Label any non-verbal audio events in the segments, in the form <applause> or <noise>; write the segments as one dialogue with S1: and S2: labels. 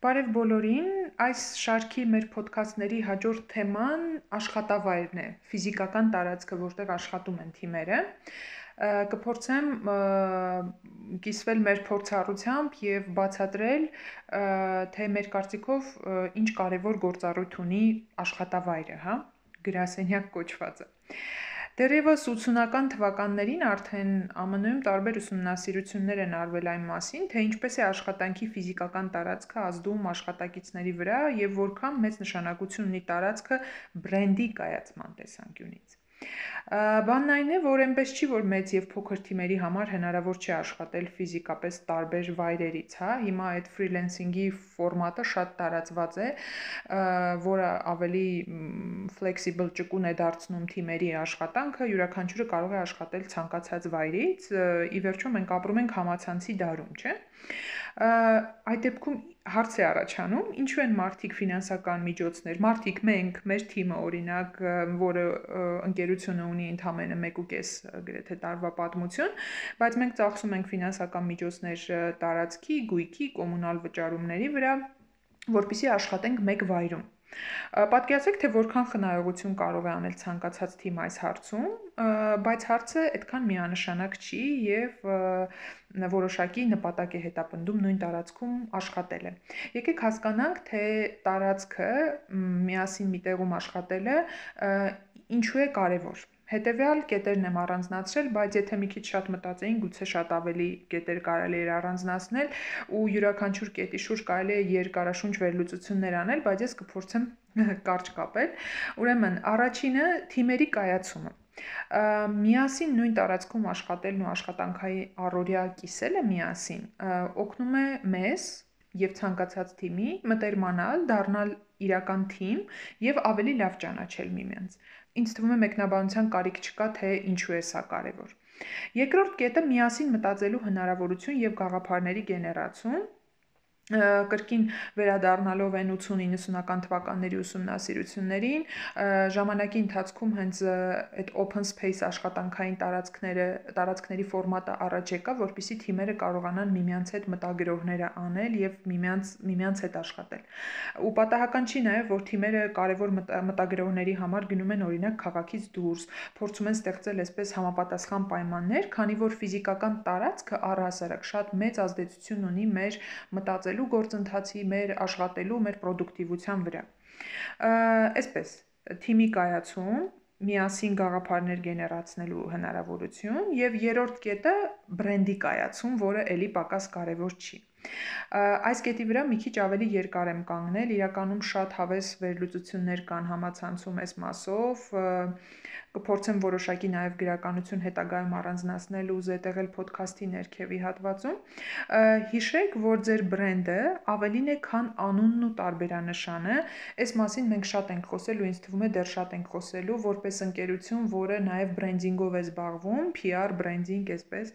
S1: Բարև բոլորին, այս շարքի մեր ոդքասթների հաջորդ թեման աշխատավայրն է, ֆիզիկական տարածքը, որտեղ աշխատում են թիմերը։ Կփորձեմ կիսվել մեր փորձառությամբ եւ բացատրել, թե մեր կարծիքով ինչ կարևոր գործառույթ ունի աշխատավայրը, հա, գրասենյակ կոչվածը։ Դեռևս 80-ական թվականներին արդեն ԱՄՆ-ում տարբեր ուսումնասիրություններ են արվել այն մասին, թե ինչպես է աշխատանքի ֆիզիկական տարածքը ազդում աշխատակիցների վրա եւ որքան մեծ նշանակություն ունի տարածքը բրենդի կայացման տեսանկյունից։ Բանն այն է, որ այնպես չի, որ մեծ եւ փոքր թիմերի համար հնարավոր չէ աշխատել ֆիզիկապես տարբեր վայրերից, հա։ Հիմա այդ ֆրիլենսինգի ֆորմատը շատ տարածված է, որը ավելի flexible ճկուն է դարձնում թիմերի աշխատանքը, յուրաքանչյուրը կարող է աշխատել ցանկացած վայրից։ Ի վերջո մենք ապրում ենք համացանցի դարում, չէ՞։ Այդ դեպքում հարց է առաջանում, ինչու են մարդիկ ֆինանսական միջոցներ, մարդիկ մենք, մեր թիմը օրինակ, որը ընկերությունը ունի ընդամենը 1.5 գրեթե տարվա պատմություն, բայց մենք ծախսում ենք ֆինանսական միջոցներ տարածքի, գույքի, կոմունալ վճարումների վրա, որpիսի աշխատենք մեկ վայրում։ Պատկերացրեք, թե որքան խնայողություն կարող է անել ցանկացած թիմ այս հարցում, բայց հարցը այդքան միանշանակ չի եւ որոշակի նպատակ է հետապնդում նույն տարածքում աշխատելը։ Եկեք հասկանանք, թե տարածքը միասին միտեղում աշխատելը ինչու է կարևոր։ Հետևյալ կետերն եմ առանձնացրել, բայց եթե մի քիչ շատ մտածեին, գուցե շատ ավելի կետեր կարելի էր առանձնացնել ու յուրաքանչյուր կետի շուրջ կարելի է երկարաշունչ վերլուծություններ անել, բայց ես կփորձեմ <laughs> կարճ կապել։ Ուրեմն, առաջինը թիմերի կայացումը միասին նույն տարածքում աշխատելն ու աշխատանքայի առօրյա կիսելը միասին օգնում է մեզ եւ ցանկացած թիմի մտերմանալ, դառնալ իրական թիմ եւ ավելի լավ ճանաչել միմյանց։ Ինձ թվում է մեկնաբանության կարիք չկա, թե ինչու է սա կարևոր։ Երկրորդ կետը միասին մտածելու հնարավորություն եւ գաղափարների գեներացում կրկին վերադառնալով այն 80-90-ական թվականների ուսումնասիրություններին, ժամանակի ընթացքում հենց այդ open space աշխատանքային տարածքները, տարածքների ֆորմատը առաջ եկա, որpիսի թիմերը կարողանան միմյանց հետ մտագրողները անել եւ միմյանց միմյանց հետ աշխատել։ Ու պատահական չի նաեւ, որ թիմերը կարևոր մտագրողների համար գնում են օրինակ քաղաքից դուրս, փորձում են ստեղծել այսպես համապատասխան պայմաններ, քանի որ ֆիզիկական տարածքը առհասարակ շատ մեծ ազդեցություն ունի մեր մտածելու ստեղծելու գործընթացի, մեր աշխատելու, մեր պրոդուկտիվության վրա։ Այսպես, թիմի կայացում, միասին գաղափարներ գեներացնելու հնարավորություն եւ երրորդ կետը բրենդի կայացում, որը ելի պակաս կարևոր չի։ Այս կետի վրա մի քիչ ավելի երկար եմ կանգնել, իրականում շատ հավես վերլուծություններ կան համացանցում այս մասով, կփորձեմ որոշակի նաև գրականություն հետագայում առանձնացնել ու զետեղել ոդքասթի ներքևի հատվածում։ Հիշեք, որ ձեր բրենդը ավելին է, քան անունն ու տարբերանշանը։ Այս մասին մենք շատ ենք խոսել ու ինձ թվում է դեռ շատ ենք խոսելու որպես ընկերություն, որը նաև բրենդինգով է զբաղվում, PR, բրենդինգ, այսպես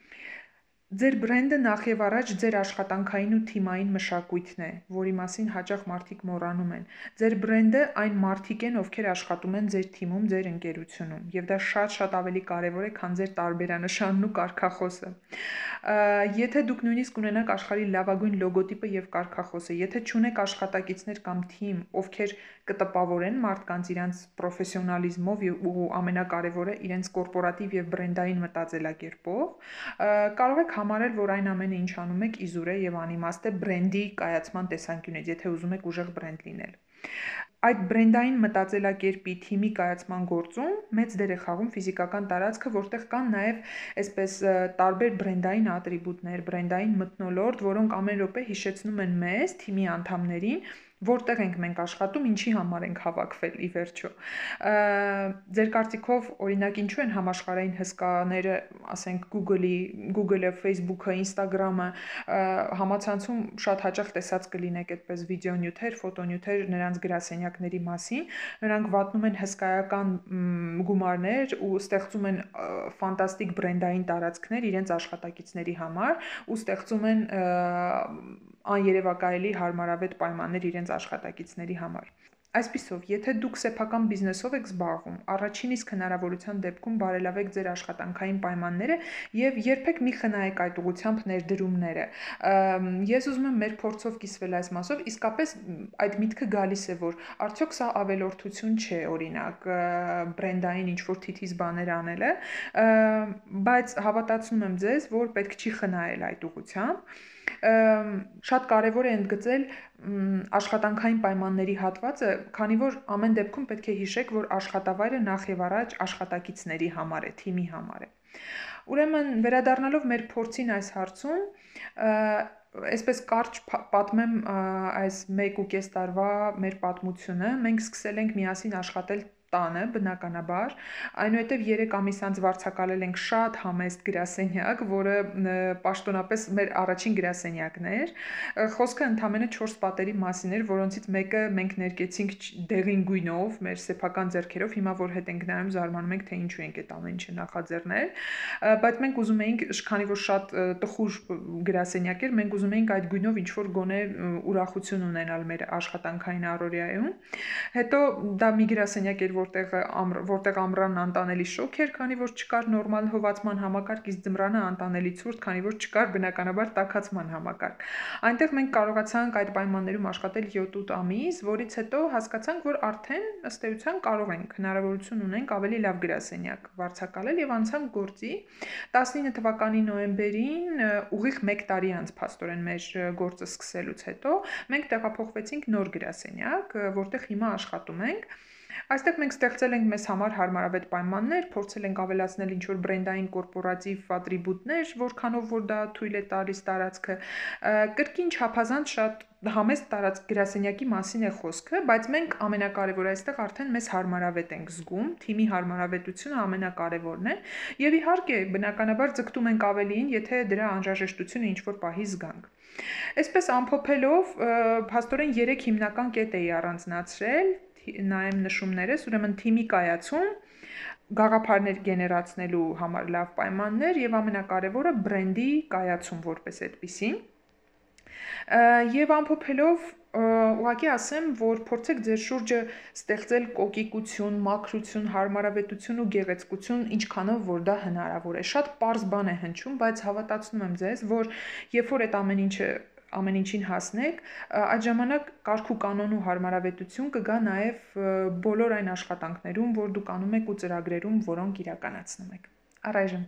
S1: Ձեր բրենդը նախ եւ առաջ ձեր աշխատանքային ու թիմային մշակույթն է, որի մասին հաճախ մարդիկ մոռանում են։ Ձեր բրենդը այն մարդիկ են, ովքեր աշխատում են ձեր թիմում, ձեր ընկերությունում, եւ դա շատ-շատ ավելի կարեւոր է, քան ձեր տարբերանշանն ու կարգախոսը։ Եթե դուք նույնիսկ ունենաք աշխարհի լավագույն լոգոտիպը եւ կարգախոսը, եթե չունեք աշխատակիցներ կամ թիմ, ովքեր կտպավորեն մարդկանց իրանց պրոֆեսիոնալիզմով ու ամենակարևորը իրենց կորպորատիվ եւ բրենդային մտածելակերպով, կարող եք համարել, որ այն ամենը ինչ անում եք իզուր է եւ անիմաստ է բրենդի կայացման տեսանկյունից, եթե ուզում եք ուժեղ բրենդ լինել։ Այդ բրենդային մտածելակերպի թիմի կայացման գործում մեծ դեր է խաղում ֆիզիկական տարածքը, որտեղ կան նաև այսպես տարբեր բրենդային ատրիբուտներ, բրենդային մթնոլորտ, որոնք ամեն րոպե հիշեցնում են մեզ, թիմի անդամներին, որտեղ ենք մենք աշխատում, ինչի համար ենք հավաքվել ի վերջո։ Ձեր կարծիքով, օրինակ, ինչու են համաշխարհային հսկաները, ասենք Google-ի, Google-ը, Facebook-ը, Instagram-ը համացանցում շատ հաճախ տեսած կլինեք այդպես վիդեոնյութեր, ֆոտոնյութեր նրանց գրասենյակների մասին։ Նրանք վատնում են հսկայական գումարներ ու ստեղծում են ֆանտաստիկ բրենդային տարածքներ իրենց աշխատակիցների համար ու ստեղծում են աներևակայելի հարմարավետ պայմաններ իրենց աշխատակիցների համար։ Այսպիսով, եթե դուք սեփական բիզնեսով եք զբաղվում, առաջին իսկ հնարավորության դեպքում բարելավեք ձեր աշխատանքային պայմանները եւ երբեք մի խնայեք այդ ուղությամբ ներդրումները։ Ես ուզում եմ մեր փորձով կիսվել այս մասով, իսկապես այդ միտքը գալիս է, որ արդյոք սա ավելորդություն չէ, օրինակ, բրենդային ինչ-որ թիթիզ բաներ անելը, բայց հավատացնում եմ ձեզ, որ պետք չի խնայել այդ ուղությամբ շատ կարևոր է ընդգծել աշխատանքային պայմանների հատվածը, քանի որ ամեն դեպքում պետք է հիշեք, որ աշխատավայրը նախ եւ առաջ աշխատակիցների համար է, թիմի համար է։ Ուրեմն վերադառնալով մեր փորձին այս հարցում, այսպես կարճ պատմեմ այս 1.5 տարվա մեր պատմությունը, մենք սկսել ենք միասին աշխատել տանը բնականաբար, այնուհետև 3 ամիս անց վարձակալել ենք շատ համեստ գրասենյակ, որը պաշտոնապես մեր առաջին գրասենյակն էր։ Խոսքը ընդամենը 4 պատերի մասին էր, որոնցից մեկը մենք ներկեցինք դեղին գույնով, մեր սեփական ձեռքերով, հիմա որ հետ ենք նայում, զարմանում ենք, թե ինչու ենք այդ ամեն ինչը նախաձեռնել, բայց մենք ուզում էինք, քանի որ շատ տխուր գրասենյակ էր, մենք ուզում էինք այդ գույնով ինչ որ գոնե ուրախություն ունենալ մեր աշխատանքային առօրյայում։ Հետո դա մի գրասենյակ էր, որտեղ որտեղ ամռանն անտանելի շոկ էր, քանի որ չկար նորմալ հովացման համակարգ, իսկ ձմռանը անտանելի ցուրտ, քանի որ չկար բնականաբար տաքացման համակարգ։ Այնտեղ մենք կարողացանք այդ պայմաններում աշխատել 7-8 ամիս, որից հետո հասկացանք, որ արդեն ըստ էության կարող ենք հնարավորություն ունենք ավելի լավ գրասենյակ վարձակալել եւ անցանք գործի 19 թվականի նոեմբերին ուղիղ 1 տարի անց փաստորեն մեր գործը սկսելուց հետո մենք տեղափոխվեցինք նոր գրասենյակ, որտեղ հիմա աշխատում ենք Այստեղ մենք ստեղծել ենք մեզ համար հարմարավետ պայմաններ, փորձել ենք ավելացնել ինչ-որ բրենդային կորպորատիվ ատրիբուտներ, որքանով որ դա թույլ է տալիս տարածքը։ Կրկին չափազանց շատ համեստ տարածք գրասենյակի մասին է խոսքը, բայց մենք ամենակարևորը այստեղ արդեն մեզ հարմարավետ ենք զգում, թիմի հարմարավետությունը ամենակարևորն է, եւ իհարկե բնականաբար ձգտում ենք ավելիին, եթե դրա անհրաժեշտությունը ինչ-որ պահի զգանք։ Այսպես ամփոփելով, փաստորեն 3 հիմնական կետ էի առանձնացրել նայեմ նշումներս, ուրեմն թիմի կայացում, գաղափարներ գեներացնելու համար լավ պայմաններ եւ ամենակարևորը բրենդի կայացում որպես այդպեսի։ Եվ ամփոփելով ուղղակի ասեմ, որ փորձեք ձեր շուրջը ստեղծել կոկիկություն, մաքրություն, հարմարավետություն ու գեղեցկություն, ինչքանով որ դա հնարավոր է։ Շատ པարզ բան է հնչում, բայց հավատացնում եմ ձեզ, որ երբ որ այդ ամեն ինչը ամեն ինչին հասնեք, այդ ժամանակ կարգ ու կանոն ու հարմարավետություն կգա նաև բոլոր այն աշխատանքներում, որ դուք անում եք ու ծրագրերում, որոնք իրականացնում եք։ Առայժմ